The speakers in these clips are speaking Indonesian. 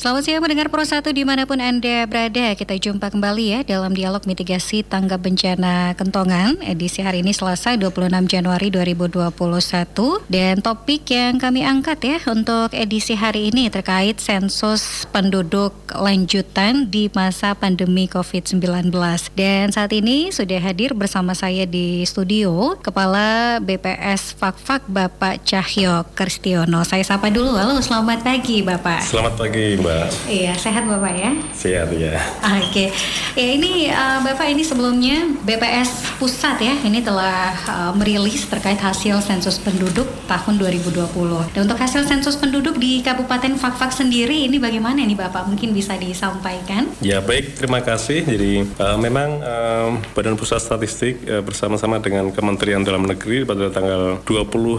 Selamat siang mendengar Pro 1 di mana pun Anda berada. Kita jumpa kembali ya dalam dialog mitigasi tanggap bencana Kentongan. Edisi hari ini Selasa 26 Januari 2021. Dan topik yang kami angkat ya untuk edisi hari ini terkait sensus penduduk lanjutan di masa pandemi COVID-19. Dan saat ini sudah hadir bersama saya di studio Kepala BPS Fakfak Bapak Cahyo Kristiono. Saya sapa dulu. Halo, selamat pagi Bapak. Selamat pagi Mbak. Mbak. Iya, sehat Bapak ya? Sehat ya. Oke. Ya ini uh, Bapak ini sebelumnya BPS Pusat ya, ini telah uh, merilis terkait hasil sensus penduduk tahun 2020. Dan untuk hasil sensus penduduk di Kabupaten Fakfak sendiri ini bagaimana nih Bapak? Mungkin bisa disampaikan? Ya, baik. Terima kasih. Jadi uh, memang uh, Badan Pusat Statistik uh, bersama-sama dengan Kementerian Dalam Negeri pada tanggal 21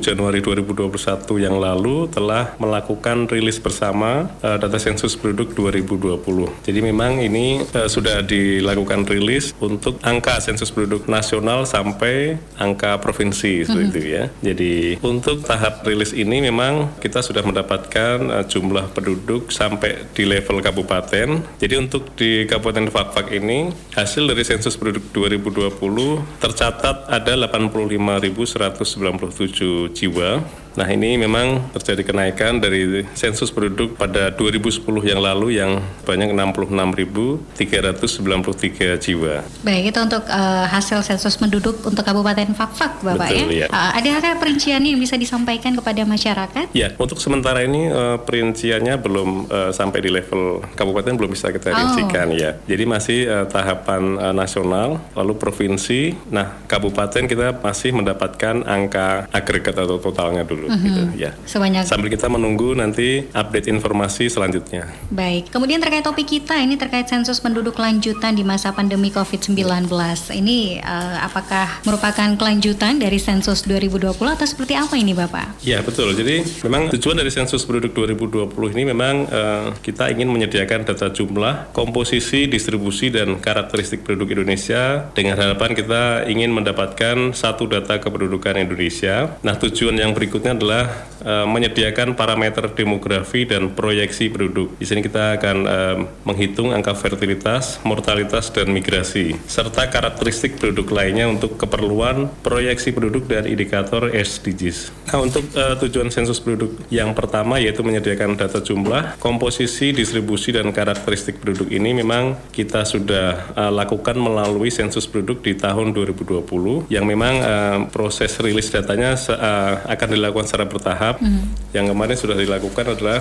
Januari 2021 yang lalu telah melakukan rilis bersama uh, data sensus penduduk 2020. Jadi memang ini uh, sudah dilakukan rilis untuk angka sensus penduduk nasional sampai angka provinsi seperti itu ya. Jadi untuk tahap rilis ini memang kita sudah mendapatkan uh, jumlah penduduk sampai di level kabupaten. Jadi untuk di Kabupaten Fakfak ini hasil dari sensus penduduk 2020 tercatat ada 85.197 jiwa Nah ini memang terjadi kenaikan dari sensus penduduk pada 2010 yang lalu yang banyak 66.393 jiwa. Baik itu untuk uh, hasil sensus penduduk untuk Kabupaten Fakfak Bapak Betul, ya. ya. Uh, ada perinciannya yang bisa disampaikan kepada masyarakat? Ya untuk sementara ini uh, perinciannya belum uh, sampai di level kabupaten belum bisa kita oh. rincikan oh. ya. Jadi masih uh, tahapan uh, nasional lalu provinsi. Nah kabupaten kita masih mendapatkan angka agregat atau totalnya dulu dulu mm-hmm. gitu ya. Sebanyak sambil kita menunggu nanti update informasi selanjutnya. Baik. Kemudian terkait topik kita ini terkait sensus penduduk lanjutan di masa pandemi Covid-19. Ini uh, apakah merupakan kelanjutan dari sensus 2020 atau seperti apa ini Bapak? Ya, betul. Jadi memang tujuan dari sensus penduduk 2020 ini memang uh, kita ingin menyediakan data jumlah, komposisi, distribusi dan karakteristik penduduk Indonesia dengan harapan kita ingin mendapatkan satu data kependudukan Indonesia. Nah, tujuan yang berikutnya adalah uh, menyediakan parameter demografi dan proyeksi penduduk. Di sini kita akan uh, menghitung angka fertilitas, mortalitas, dan migrasi, serta karakteristik penduduk lainnya untuk keperluan proyeksi penduduk dan indikator SDGs. Nah, untuk uh, tujuan sensus penduduk yang pertama yaitu menyediakan data jumlah, komposisi, distribusi, dan karakteristik penduduk ini memang kita sudah uh, lakukan melalui sensus penduduk di tahun 2020 yang memang uh, proses rilis datanya uh, akan dilakukan secara bertahap. Mm. Yang kemarin sudah dilakukan adalah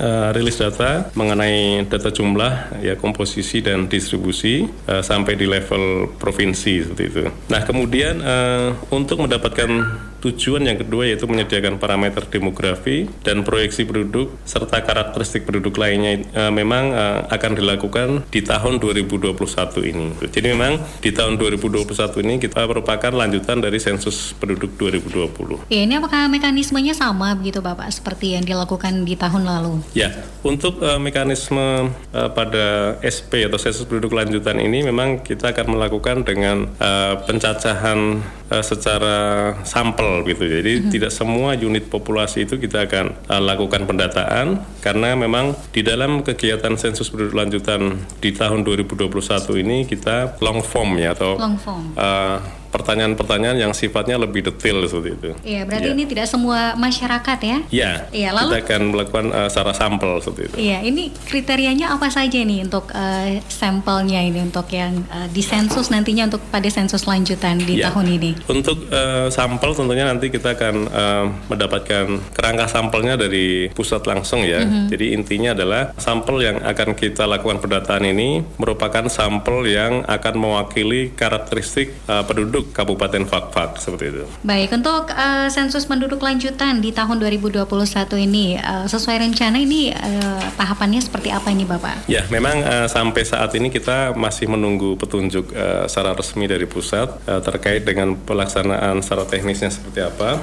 uh, rilis data mengenai data jumlah, ya komposisi dan distribusi uh, sampai di level provinsi seperti itu. Nah kemudian uh, untuk mendapatkan Tujuan yang kedua yaitu menyediakan parameter demografi dan proyeksi penduduk serta karakteristik penduduk lainnya e, memang e, akan dilakukan di tahun 2021 ini. Jadi memang di tahun 2021 ini kita merupakan lanjutan dari sensus penduduk 2020. Ya, ini apakah mekanismenya sama begitu Bapak seperti yang dilakukan di tahun lalu? Ya, untuk e, mekanisme e, pada SP atau sensus penduduk lanjutan ini memang kita akan melakukan dengan e, pencacahan e, secara sampel gitu. Jadi mm -hmm. tidak semua unit populasi itu kita akan uh, lakukan pendataan karena memang di dalam kegiatan sensus penduduk lanjutan di tahun 2021 ini kita long form ya atau long form. Uh, pertanyaan-pertanyaan yang sifatnya lebih detail seperti itu. Iya, berarti ya. ini tidak semua masyarakat ya? Iya. Iya, lalu kita akan melakukan uh, secara sampel seperti itu. Iya, ini kriterianya apa saja nih untuk uh, sampelnya ini untuk yang uh, di sensus nantinya untuk pada sensus lanjutan di ya. tahun ini? Untuk uh, sampel tentunya nanti kita akan uh, mendapatkan kerangka sampelnya dari pusat langsung ya. Mm -hmm. Jadi intinya adalah sampel yang akan kita lakukan pendataan ini merupakan sampel yang akan mewakili karakteristik uh, penduduk penduduk Kabupaten Fakfak seperti itu. Baik, untuk uh, sensus penduduk lanjutan di tahun 2021 ini uh, sesuai rencana ini uh, tahapannya seperti apa ini Bapak? Ya, memang uh, sampai saat ini kita masih menunggu petunjuk uh, secara resmi dari pusat uh, terkait dengan pelaksanaan secara teknisnya seperti apa.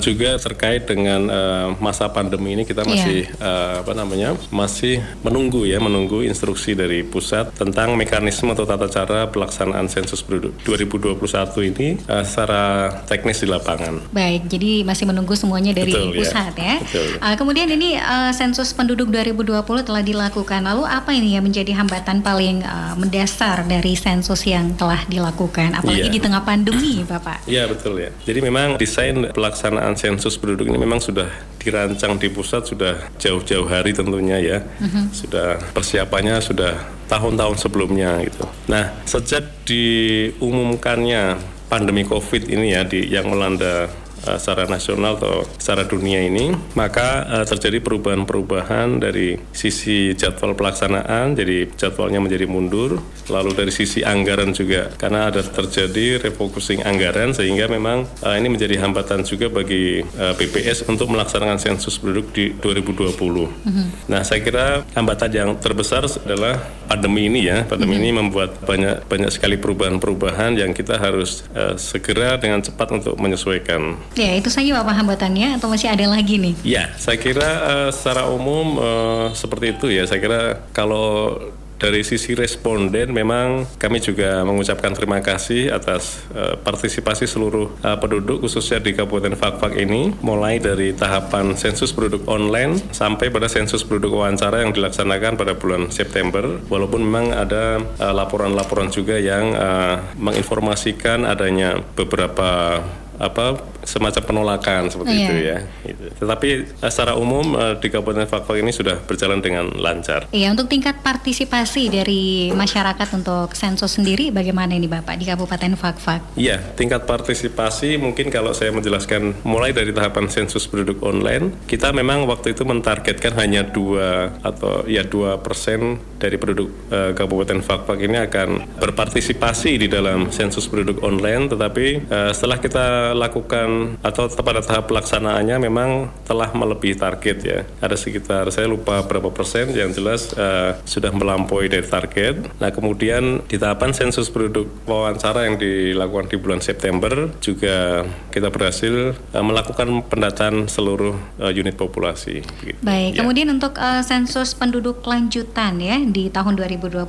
Juga terkait dengan uh, masa pandemi ini kita masih yeah. uh, apa namanya masih menunggu ya menunggu instruksi dari pusat tentang mekanisme atau tata cara pelaksanaan sensus penduduk 2021 ini uh, secara teknis di lapangan. Baik, jadi masih menunggu semuanya dari Betul, ya. pusat ya. ya. Betul. Uh, kemudian ini uh, sensus penduduk 2020 telah dilakukan. Lalu apa ini yang menjadi hambatan paling uh, mendasar dari sensus yang telah dilakukan apalagi yeah. di tengah pandemi, Bapak? Iya, betul ya. Jadi memang desain pelaksanaan sensus penduduk ini memang sudah dirancang di pusat sudah jauh-jauh hari tentunya ya. Mm-hmm. Sudah persiapannya sudah tahun-tahun sebelumnya gitu. Nah, sejak diumumkannya pandemi Covid ini ya di yang melanda uh, secara nasional atau secara dunia ini, maka uh, terjadi perubahan-perubahan dari sisi jadwal pelaksanaan, jadi jadwalnya menjadi mundur, lalu dari sisi anggaran juga, karena ada terjadi refocusing anggaran sehingga memang uh, ini menjadi hambatan juga bagi uh, BPS untuk melaksanakan sensus penduduk di 2020. Mm-hmm. Nah, saya kira hambatan yang terbesar adalah pandemi ini ya, pandemi mm-hmm. ini membuat banyak banyak sekali perubahan-perubahan yang kita harus uh, segera dengan cepat untuk menyesuaikan. Ya, itu saja Pak hambatannya atau masih ada lagi nih? Ya, saya kira uh, secara umum uh, seperti itu ya. Saya kira kalau dari sisi responden memang kami juga mengucapkan terima kasih atas uh, partisipasi seluruh uh, penduduk khususnya di Kabupaten Fakfak ini mulai dari tahapan sensus penduduk online sampai pada sensus penduduk wawancara yang dilaksanakan pada bulan September walaupun memang ada laporan-laporan uh, juga yang uh, menginformasikan adanya beberapa apa semacam penolakan seperti yeah. itu ya. Gitu. Tetapi uh, secara umum uh, di Kabupaten Fakfak ini sudah berjalan dengan lancar. Iya, untuk tingkat partisipasi dari masyarakat untuk sensus sendiri bagaimana ini Bapak di Kabupaten Fakfak? Iya, tingkat partisipasi mungkin kalau saya menjelaskan mulai dari tahapan sensus penduduk online, kita memang waktu itu mentargetkan hanya dua atau ya dua persen dari penduduk uh, Kabupaten Fakfak ini akan berpartisipasi di dalam sensus penduduk online, tetapi uh, setelah kita lakukan atau pada tahap pelaksanaannya memang telah melebihi target ya. Ada sekitar saya lupa berapa persen yang jelas uh, sudah melampaui dari target. Nah kemudian di tahapan sensus penduduk wawancara yang dilakukan di bulan September juga kita berhasil uh, melakukan pendataan seluruh uh, unit populasi. Begitu. Baik. Ya. Kemudian untuk uh, sensus penduduk lanjutan ya di tahun 2021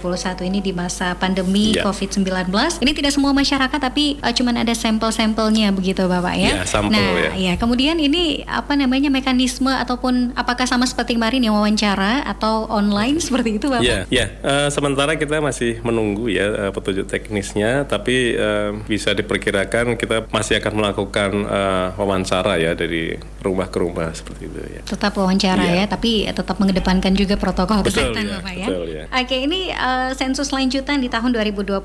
ini di masa pandemi ya. COVID-19 ini tidak semua masyarakat tapi uh, cuma ada sampel-sampelnya begitu Bapak ya. ya sampel, nah, ya. ya. Kemudian ini apa namanya mekanisme ataupun apakah sama seperti kemarin yang wawancara atau online seperti itu Bapak? Ya, ya. Uh, sementara kita masih menunggu ya uh, petunjuk teknisnya, tapi uh, bisa diperkirakan kita masih akan melakukan uh, wawancara ya dari rumah ke rumah seperti itu ya. Tetap wawancara ya, ya tapi tetap mengedepankan juga protokol betul, kesehatan ya, Bapak ya. Betul, ya. Oke, ini uh, sensus lanjutan di tahun 2021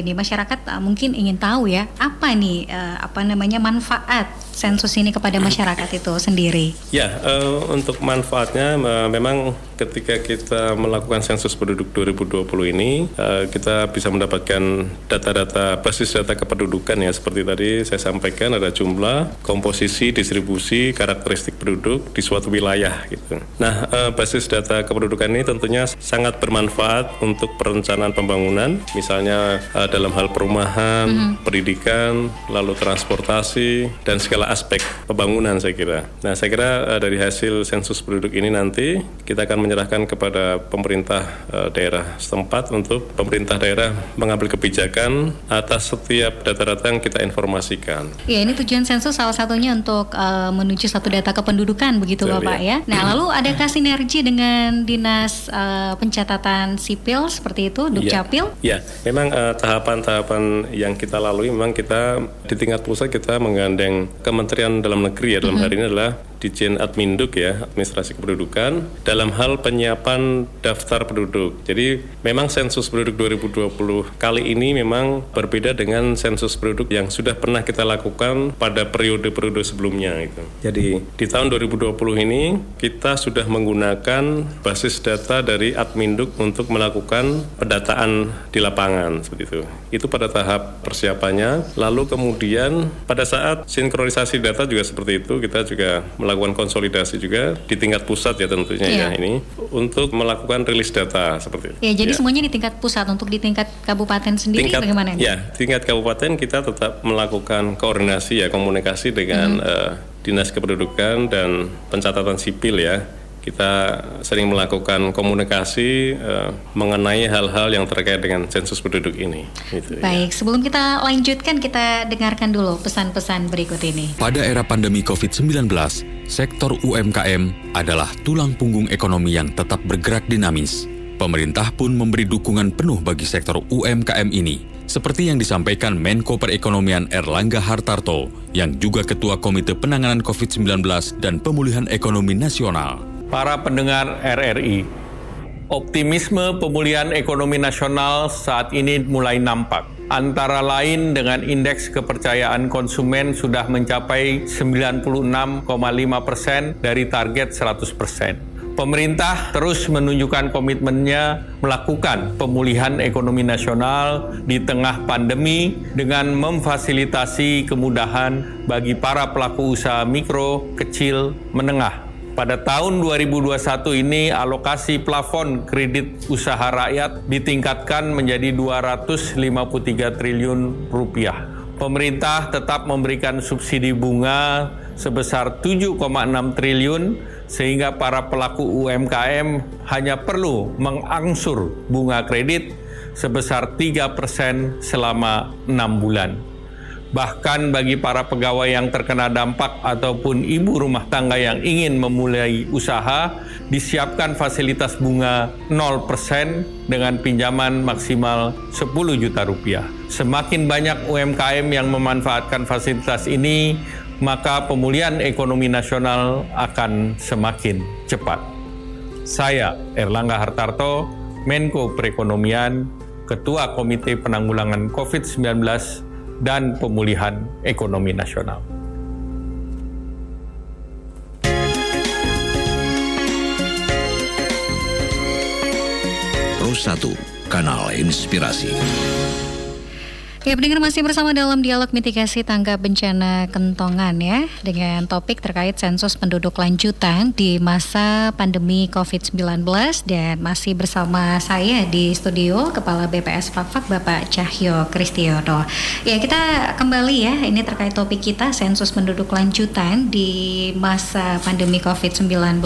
ini masyarakat uh, mungkin ingin tahu ya apa nih uh, apa namanya namanya manfaat sensus ini kepada masyarakat itu sendiri? Ya, uh, untuk manfaatnya uh, memang ketika kita melakukan sensus penduduk 2020 ini uh, kita bisa mendapatkan data-data basis data kependudukan ya seperti tadi saya sampaikan ada jumlah, komposisi, distribusi, karakteristik penduduk di suatu wilayah gitu. Nah, uh, basis data kependudukan ini tentunya sangat bermanfaat untuk perencanaan pembangunan, misalnya uh, dalam hal perumahan, mm -hmm. pendidikan, lalu transportasi transportasi dan segala aspek pembangunan saya kira. Nah saya kira uh, dari hasil sensus penduduk ini nanti kita akan menyerahkan kepada pemerintah uh, daerah setempat untuk pemerintah daerah mengambil kebijakan atas setiap data-data yang kita informasikan. Ya ini tujuan sensus salah satunya untuk uh, menuju satu data kependudukan begitu Betul, Bapak ya. ya. Nah lalu adakah sinergi dengan dinas uh, pencatatan sipil seperti itu Dukcapil? Ya, ya. memang tahapan-tahapan uh, yang kita lalui memang kita di tingkat pusat kita menggandeng Kementerian Dalam Negeri ya dalam mm -hmm. hari ini adalah Dijen Adminduk ya, Administrasi Kependudukan dalam hal penyiapan daftar penduduk. Jadi memang sensus penduduk 2020 kali ini memang berbeda dengan sensus penduduk yang sudah pernah kita lakukan pada periode-periode sebelumnya itu. Jadi di tahun 2020 ini kita sudah menggunakan basis data dari Adminduk untuk melakukan pendataan di lapangan seperti itu. Itu pada tahap persiapannya. Lalu kemudian pada saat sinkronisasi data juga seperti itu kita juga melakukan konsolidasi juga di tingkat pusat ya tentunya yeah. ya ini untuk melakukan rilis data seperti itu. Ya, jadi ya. semuanya di tingkat pusat untuk di tingkat kabupaten sendiri tingkat, bagaimana? Ya, tingkat kabupaten kita tetap melakukan koordinasi ya komunikasi dengan mm -hmm. uh, Dinas Kependudukan dan Pencatatan Sipil ya kita sering melakukan komunikasi uh, mengenai hal-hal yang terkait dengan sensus penduduk ini. Gitu, ya. Baik, ya. sebelum kita lanjutkan, kita dengarkan dulu pesan-pesan berikut ini. Pada era pandemi COVID-19, sektor UMKM adalah tulang punggung ekonomi yang tetap bergerak dinamis. Pemerintah pun memberi dukungan penuh bagi sektor UMKM ini seperti yang disampaikan Menko Perekonomian Erlangga Hartarto, yang juga Ketua Komite Penanganan COVID-19 dan Pemulihan Ekonomi Nasional. Para pendengar RRI, optimisme pemulihan ekonomi nasional saat ini mulai nampak. Antara lain dengan indeks kepercayaan konsumen sudah mencapai 96,5 persen dari target 100 persen. Pemerintah terus menunjukkan komitmennya melakukan pemulihan ekonomi nasional di tengah pandemi dengan memfasilitasi kemudahan bagi para pelaku usaha mikro, kecil, menengah. Pada tahun 2021 ini alokasi plafon kredit usaha rakyat ditingkatkan menjadi 253 triliun rupiah. Pemerintah tetap memberikan subsidi bunga sebesar 7,6 triliun sehingga para pelaku UMKM hanya perlu mengangsur bunga kredit sebesar 3% selama 6 bulan. Bahkan bagi para pegawai yang terkena dampak ataupun ibu rumah tangga yang ingin memulai usaha, disiapkan fasilitas bunga 0% dengan pinjaman maksimal 10 juta rupiah. Semakin banyak UMKM yang memanfaatkan fasilitas ini, maka pemulihan ekonomi nasional akan semakin cepat. Saya Erlangga Hartarto, Menko Perekonomian, Ketua Komite Penanggulangan COVID-19 dan Pemulihan Ekonomi Nasional. 1, Kanal Inspirasi. Ya, pendengar masih bersama dalam dialog mitigasi tangga bencana kentongan ya dengan topik terkait sensus penduduk lanjutan di masa pandemi COVID-19 dan masih bersama saya di studio Kepala BPS Fakfak Bapak Cahyo Kristiono. Ya, kita kembali ya ini terkait topik kita sensus penduduk lanjutan di masa pandemi COVID-19.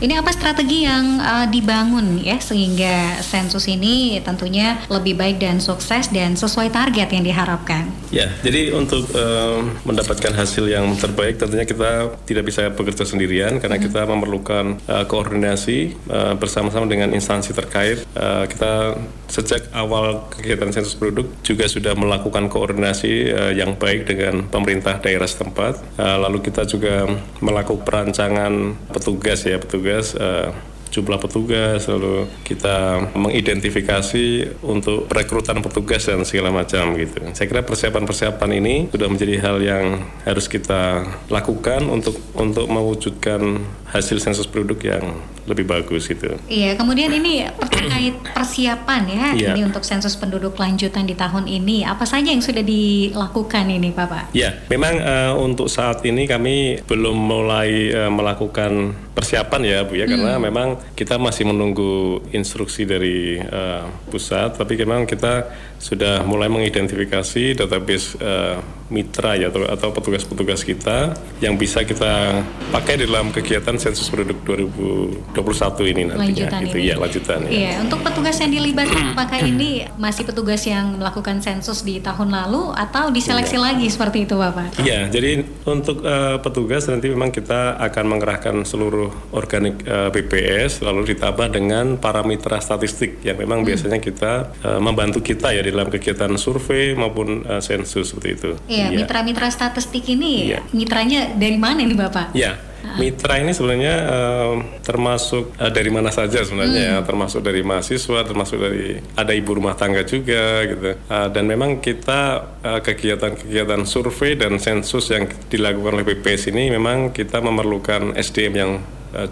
Ini apa strategi yang uh, dibangun ya sehingga sensus ini tentunya lebih baik dan sukses dan sesuai target yang diharapkan? Ya, jadi untuk uh, mendapatkan hasil yang terbaik tentunya kita tidak bisa bekerja sendirian karena hmm. kita memerlukan uh, koordinasi uh, bersama-sama dengan instansi terkait. Uh, kita sejak awal kegiatan sensus penduduk juga sudah melakukan koordinasi uh, yang baik dengan pemerintah daerah setempat. Uh, lalu kita juga melakukan perancangan petugas ya, petugas uh, jumlah petugas, lalu kita mengidentifikasi untuk perekrutan petugas dan segala macam gitu. Saya kira persiapan-persiapan ini sudah menjadi hal yang harus kita lakukan untuk untuk mewujudkan hasil sensus penduduk yang lebih bagus gitu. Iya, kemudian ini terkait persiapan ya iya. ini untuk sensus penduduk lanjutan di tahun ini. Apa saja yang sudah dilakukan ini, Bapak? Ya, memang uh, untuk saat ini kami belum mulai uh, melakukan persiapan ya, Bu ya, hmm. karena memang kita masih menunggu instruksi dari uh, pusat, tapi memang kita sudah mulai mengidentifikasi database uh, mitra ya atau, atau petugas-petugas kita yang bisa kita pakai dalam kegiatan sensus penduduk 2021 ini nantinya lanjutan gitu ini. ya lanjutan ya. Iya, untuk petugas yang dilibatkan apakah ini masih petugas yang melakukan sensus di tahun lalu atau diseleksi iya. lagi seperti itu Bapak? Iya, jadi untuk uh, petugas nanti memang kita akan mengerahkan seluruh organik uh, BPS lalu ditambah dengan para mitra statistik yang memang hmm. biasanya kita uh, membantu kita ya di dalam kegiatan survei maupun uh, sensus seperti itu. Iya, ya. mitra-mitra statistik ini ya. mitranya dari mana nih Bapak? Iya. Mitra ini sebenarnya uh, termasuk uh, dari mana saja sebenarnya hmm. ya, termasuk dari mahasiswa, termasuk dari ada ibu rumah tangga juga gitu. Uh, dan memang kita kegiatan-kegiatan uh, survei dan sensus yang dilakukan oleh BPS ini memang kita memerlukan SDM yang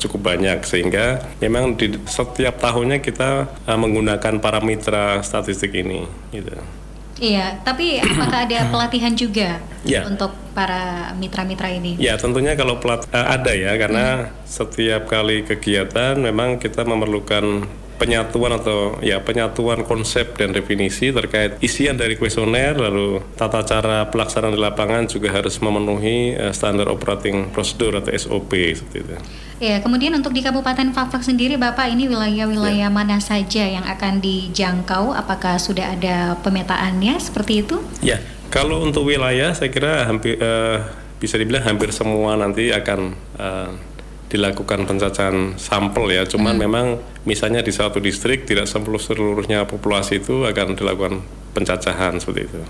cukup banyak sehingga memang di setiap tahunnya kita uh, menggunakan para mitra statistik ini gitu. Iya, tapi apakah ada pelatihan juga ya. untuk para mitra-mitra ini? Ya, tentunya kalau pelat uh, ada ya, karena hmm. setiap kali kegiatan memang kita memerlukan penyatuan atau ya penyatuan konsep dan definisi terkait isian dari kuesioner lalu tata cara pelaksanaan di lapangan juga harus memenuhi uh, standar operating procedure atau SOP seperti itu. Ya, kemudian untuk di Kabupaten Fakfak sendiri Bapak ini wilayah-wilayah ya. mana saja yang akan dijangkau? Apakah sudah ada pemetaannya seperti itu? Ya, kalau untuk wilayah saya kira hampir uh, bisa dibilang hampir semua nanti akan uh, dilakukan pencacahan sampel ya. Cuman hmm. memang misalnya di satu distrik tidak seluruh seluruhnya populasi itu akan dilakukan pencacahan seperti itu.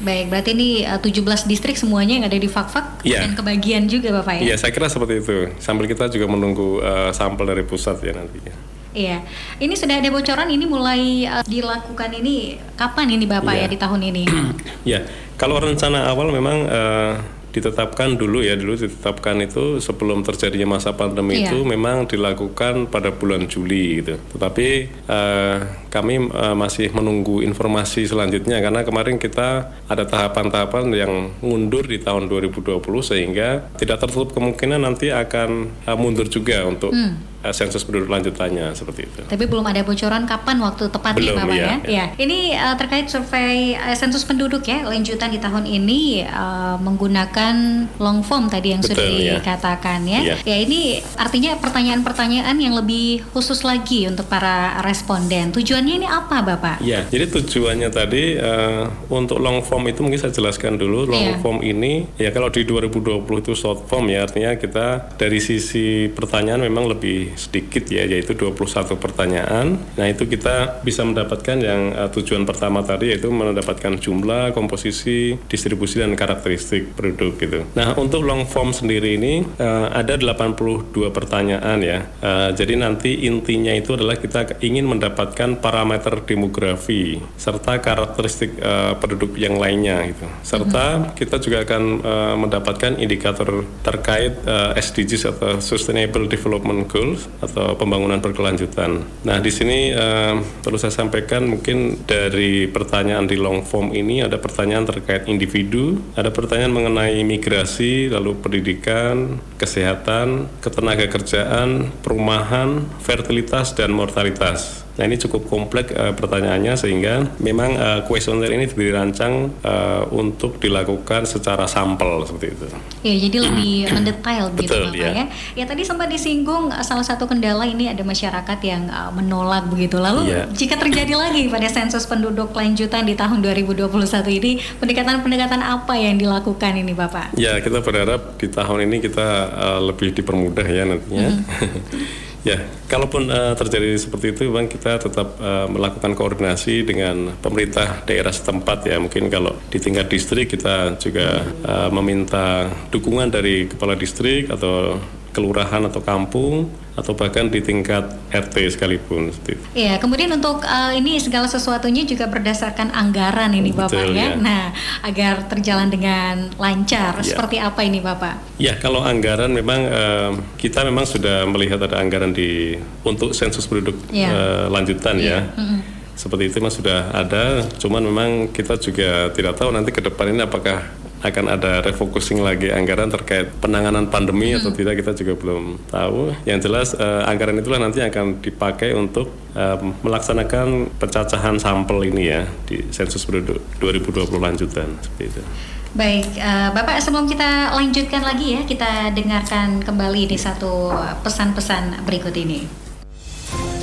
Baik, berarti ini uh, 17 distrik semuanya yang ada di Fakfak ya. dan kebagian juga Bapak ya? Iya, saya kira seperti itu. Sambil kita juga menunggu uh, sampel dari pusat ya nantinya. Iya, ini sudah ada bocoran ini mulai uh, dilakukan ini kapan ini Bapak ya, ya di tahun ini? ya, kalau rencana awal memang uh, ditetapkan dulu ya dulu ditetapkan itu sebelum terjadinya masa pandemi iya. itu memang dilakukan pada bulan Juli gitu. Tetapi uh, kami uh, masih menunggu informasi selanjutnya karena kemarin kita ada tahapan-tahapan yang mundur di tahun 2020 sehingga tidak tertutup kemungkinan nanti akan uh, mundur juga untuk hmm uh, sensus penduduk lanjutannya seperti itu. Tapi belum ada bocoran kapan waktu tepatnya Bapak ya, ya? ya. Ini uh, terkait survei uh, sensus penduduk ya lanjutan di tahun ini uh, menggunakan long form tadi yang Betul, sudah ya. dikatakan ya. ya. Ya ini artinya pertanyaan-pertanyaan yang lebih khusus lagi untuk para responden. Tujuannya ini apa Bapak? Ya, jadi tujuannya tadi uh, untuk long form itu mungkin saya jelaskan dulu. Long ya. form ini ya kalau di 2020 itu short form ya artinya kita dari sisi pertanyaan memang lebih sedikit ya yaitu 21 pertanyaan. Nah, itu kita bisa mendapatkan yang uh, tujuan pertama tadi yaitu mendapatkan jumlah, komposisi, distribusi dan karakteristik produk gitu. Nah, untuk long form sendiri ini uh, ada 82 pertanyaan ya. Uh, jadi nanti intinya itu adalah kita ingin mendapatkan parameter demografi serta karakteristik uh, penduduk yang lainnya gitu. Serta mm -hmm. kita juga akan uh, mendapatkan indikator terkait uh, SDGs atau Sustainable Development Goals atau pembangunan berkelanjutan. Nah, di sini uh, perlu saya sampaikan mungkin dari pertanyaan di long form ini ada pertanyaan terkait individu, ada pertanyaan mengenai migrasi, lalu pendidikan, kesehatan, ketenaga kerjaan, perumahan, fertilitas dan mortalitas. Nah ini cukup kompleks uh, pertanyaannya sehingga memang uh, kuesioner ini dirancang uh, untuk dilakukan secara sampel seperti itu. Ya jadi lebih mendetail gitu Betul, Bapak ya. ya. Ya tadi sempat disinggung salah satu kendala ini ada masyarakat yang uh, menolak begitu. Lalu ya. jika terjadi lagi pada sensus penduduk lanjutan di tahun 2021 ini pendekatan-pendekatan apa yang dilakukan ini Bapak? Ya kita berharap di tahun ini kita uh, lebih dipermudah ya nantinya. Mm -hmm. Ya, kalaupun uh, terjadi seperti itu, memang kita tetap uh, melakukan koordinasi dengan pemerintah daerah setempat ya. Mungkin kalau di tingkat distrik kita juga uh, meminta dukungan dari kepala distrik atau kelurahan atau kampung atau bahkan di tingkat RT sekalipun. Iya, kemudian untuk uh, ini segala sesuatunya juga berdasarkan anggaran ini Bapak Betul, ya. ya. Nah, agar terjalan dengan lancar, ya. seperti apa ini Bapak? Ya, kalau anggaran memang uh, kita memang sudah melihat ada anggaran di untuk sensus penduduk ya. uh, lanjutan ya. ya. Mm -hmm seperti itu mas sudah ada cuman memang kita juga tidak tahu nanti ke depan ini apakah akan ada refocusing lagi anggaran terkait penanganan pandemi hmm. atau tidak kita juga belum tahu. Yang jelas uh, anggaran itulah nanti akan dipakai untuk uh, melaksanakan pencacahan sampel ini ya di sensus penduduk 2020 lanjutan seperti itu. Baik, uh, Bapak sebelum kita lanjutkan lagi ya, kita dengarkan kembali di satu pesan-pesan berikut ini.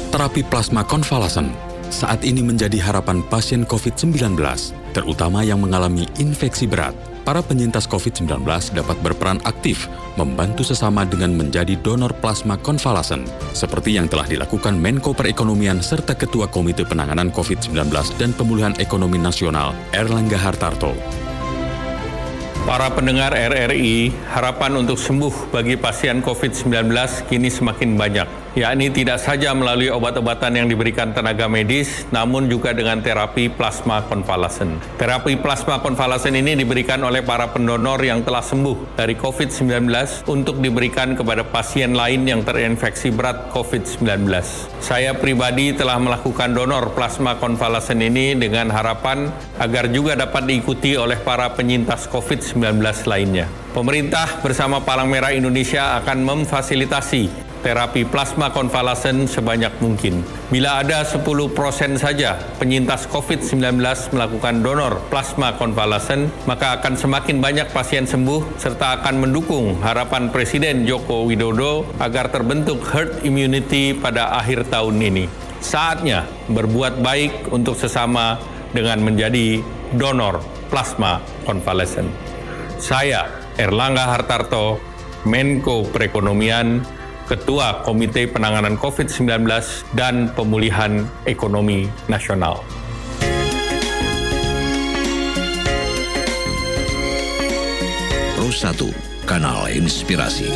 Terapi plasma konvalesen saat ini menjadi harapan pasien COVID-19, terutama yang mengalami infeksi berat para penyintas COVID-19 dapat berperan aktif membantu sesama dengan menjadi donor plasma konvalesen, seperti yang telah dilakukan Menko Perekonomian serta Ketua Komite Penanganan COVID-19 dan Pemulihan Ekonomi Nasional, Erlangga Hartarto. Para pendengar RRI, harapan untuk sembuh bagi pasien COVID-19 kini semakin banyak yakni tidak saja melalui obat-obatan yang diberikan tenaga medis, namun juga dengan terapi plasma konvalesen. Terapi plasma konvalesen ini diberikan oleh para pendonor yang telah sembuh dari COVID-19 untuk diberikan kepada pasien lain yang terinfeksi berat COVID-19. Saya pribadi telah melakukan donor plasma konvalesen ini dengan harapan agar juga dapat diikuti oleh para penyintas COVID-19 lainnya. Pemerintah bersama Palang Merah Indonesia akan memfasilitasi terapi plasma konvalesen sebanyak mungkin. Bila ada 10% saja penyintas COVID-19 melakukan donor plasma konvalesen, maka akan semakin banyak pasien sembuh serta akan mendukung harapan Presiden Joko Widodo agar terbentuk herd immunity pada akhir tahun ini. Saatnya berbuat baik untuk sesama dengan menjadi donor plasma konvalesen. Saya Erlangga Hartarto, Menko Perekonomian, Ketua Komite Penanganan COVID-19 dan Pemulihan Ekonomi Nasional. Pro 1, Kanal Inspirasi.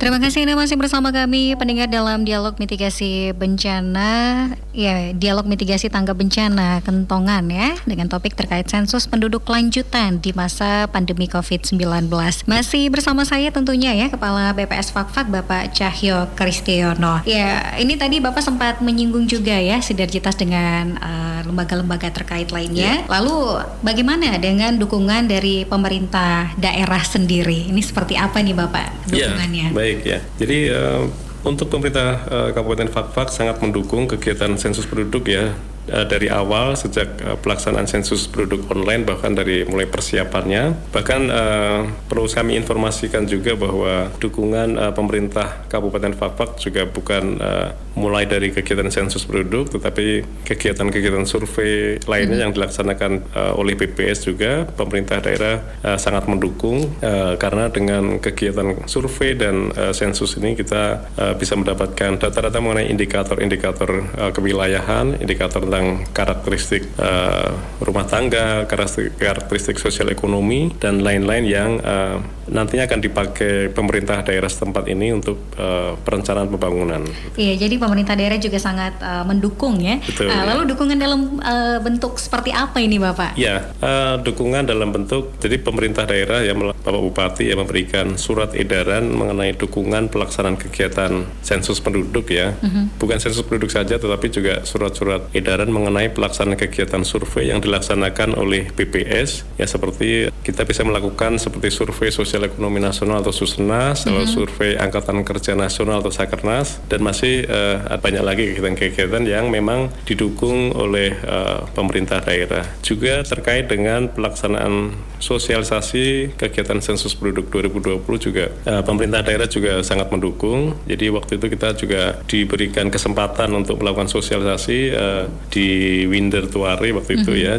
Terima kasih Anda masih bersama kami pendengar dalam dialog mitigasi bencana ya dialog mitigasi tangga bencana kentongan ya dengan topik terkait sensus penduduk lanjutan di masa pandemi Covid-19. Masih bersama saya tentunya ya Kepala BPS Fakfak Bapak Cahyo Kristiono. Ya, ini tadi Bapak sempat menyinggung juga ya sinergitas dengan uh, lembaga-lembaga uh, terkait lainnya. Ya. Lalu bagaimana dengan dukungan dari pemerintah daerah sendiri? Ini seperti apa nih Bapak ya, dukungannya? Ya, baik Baik ya. Jadi uh, untuk pemerintah uh, Kabupaten Fakfak sangat mendukung kegiatan sensus penduduk ya uh, dari awal sejak pelaksanaan sensus penduduk online bahkan dari mulai persiapannya bahkan uh, perlu kami informasikan juga bahwa dukungan uh, pemerintah Kabupaten Fakfak juga bukan uh, mulai dari kegiatan sensus penduduk tetapi kegiatan-kegiatan survei lainnya hmm. yang dilaksanakan uh, oleh BPS juga pemerintah daerah uh, sangat mendukung uh, karena dengan kegiatan survei dan uh, sensus ini kita uh, bisa mendapatkan data-data mengenai indikator-indikator uh, kewilayahan indikator tentang karakteristik uh, rumah tangga, karakteristik, karakteristik sosial ekonomi dan lain-lain yang uh, nantinya akan dipakai pemerintah daerah setempat ini untuk uh, perencanaan pembangunan. Iya, jadi pemerintah daerah juga sangat uh, mendukung ya. Betul, uh, ya. Lalu dukungan dalam uh, bentuk seperti apa ini, Bapak? Ya, uh, dukungan dalam bentuk jadi pemerintah daerah ya Bapak Bupati yang memberikan surat edaran mengenai dukungan pelaksanaan kegiatan sensus penduduk ya. Uh mhm. -huh. Bukan sensus penduduk saja tetapi juga surat-surat edaran mengenai pelaksanaan kegiatan survei yang dilaksanakan oleh BPS ya seperti kita bisa melakukan seperti survei sosial ekonomi nasional atau Susnas, mm -hmm. survei angkatan kerja nasional atau Sakernas dan masih uh, banyak lagi kegiatan-kegiatan yang memang didukung oleh uh, pemerintah daerah. Juga terkait dengan pelaksanaan sosialisasi kegiatan sensus penduduk 2020 juga uh, pemerintah daerah juga sangat mendukung. Jadi waktu itu kita juga diberikan kesempatan untuk melakukan sosialisasi uh, di Winder Tuari waktu itu mm -hmm. ya.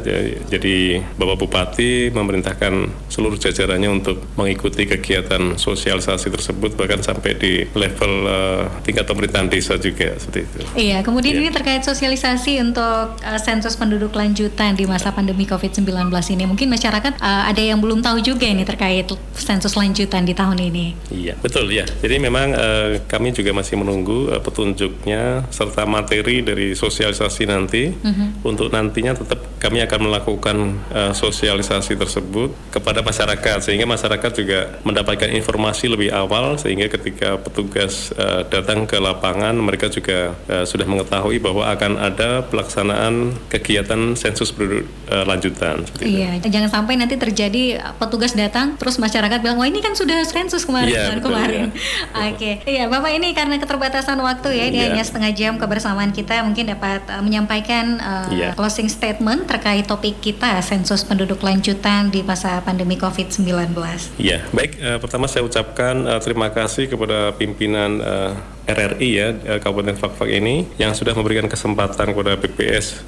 Jadi Bapak Bupati memerintahkan seluruh jajarannya untuk mengikuti kegiatan sosialisasi tersebut bahkan sampai di level uh, tingkat pemerintahan desa juga seperti itu. Iya, kemudian ya. ini terkait sosialisasi untuk uh, sensus penduduk lanjutan di masa pandemi Covid-19 ini. Mungkin masyarakat uh, ada yang belum tahu juga ini terkait sensus lanjutan di tahun ini. Iya, betul ya. Jadi memang uh, kami juga masih menunggu uh, petunjuknya serta materi dari sosialisasi nanti uh-huh. untuk nantinya tetap kami akan melakukan uh, sosialisasi tersebut kepada masyarakat sehingga masyarakat juga mendapatkan informasi lebih awal sehingga ketika petugas uh, datang ke lapangan mereka juga uh, sudah mengetahui bahwa akan ada pelaksanaan kegiatan sensus penduduk uh, lanjutan. Iya, itu. jangan sampai nanti terjadi petugas datang terus masyarakat bilang wah ini kan sudah sensus kemarin ya, betul, kemarin. Ya. Oke, okay. iya Bapak ini karena keterbatasan waktu ya, ini ya. hanya setengah jam kebersamaan kita mungkin dapat uh, menyampaikan uh, yeah. closing statement terkait topik kita sensus penduduk lanjutan di masa pandemi COVID-19. Iya, baik. Uh, pertama saya ucapkan uh, terima kasih kepada pimpinan uh, RRI ya Kabupaten Fakfak ini yang sudah memberikan kesempatan kepada BPS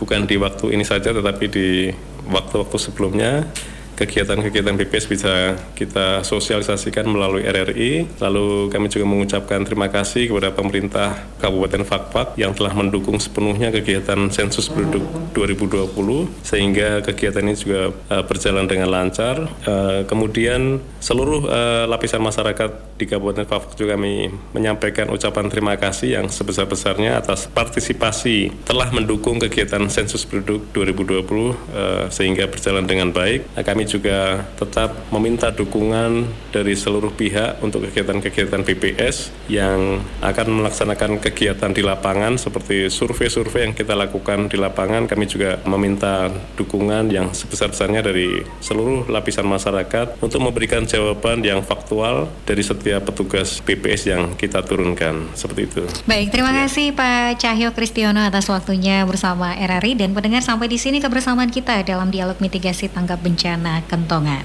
bukan di waktu ini saja tetapi di waktu-waktu sebelumnya kegiatan-kegiatan BPS bisa kita sosialisasikan melalui RRI. Lalu kami juga mengucapkan terima kasih kepada pemerintah Kabupaten Fakfak yang telah mendukung sepenuhnya kegiatan sensus penduduk 2020 sehingga kegiatan ini juga uh, berjalan dengan lancar. Uh, kemudian seluruh uh, lapisan masyarakat di Kabupaten Fakfak juga kami menyampaikan ucapan terima kasih yang sebesar-besarnya atas partisipasi telah mendukung kegiatan sensus penduduk 2020 uh, sehingga berjalan dengan baik. Nah, kami juga tetap meminta dukungan dari seluruh pihak untuk kegiatan-kegiatan BPS yang akan melaksanakan kegiatan di lapangan seperti survei-survei yang kita lakukan di lapangan. Kami juga meminta dukungan yang sebesar-besarnya dari seluruh lapisan masyarakat untuk memberikan jawaban yang faktual dari setiap petugas BPS yang kita turunkan seperti itu. Baik, terima ya. kasih Pak Cahyo Kristiono atas waktunya bersama RRI dan pendengar sampai di sini kebersamaan kita dalam dialog mitigasi tanggap bencana Kentongan.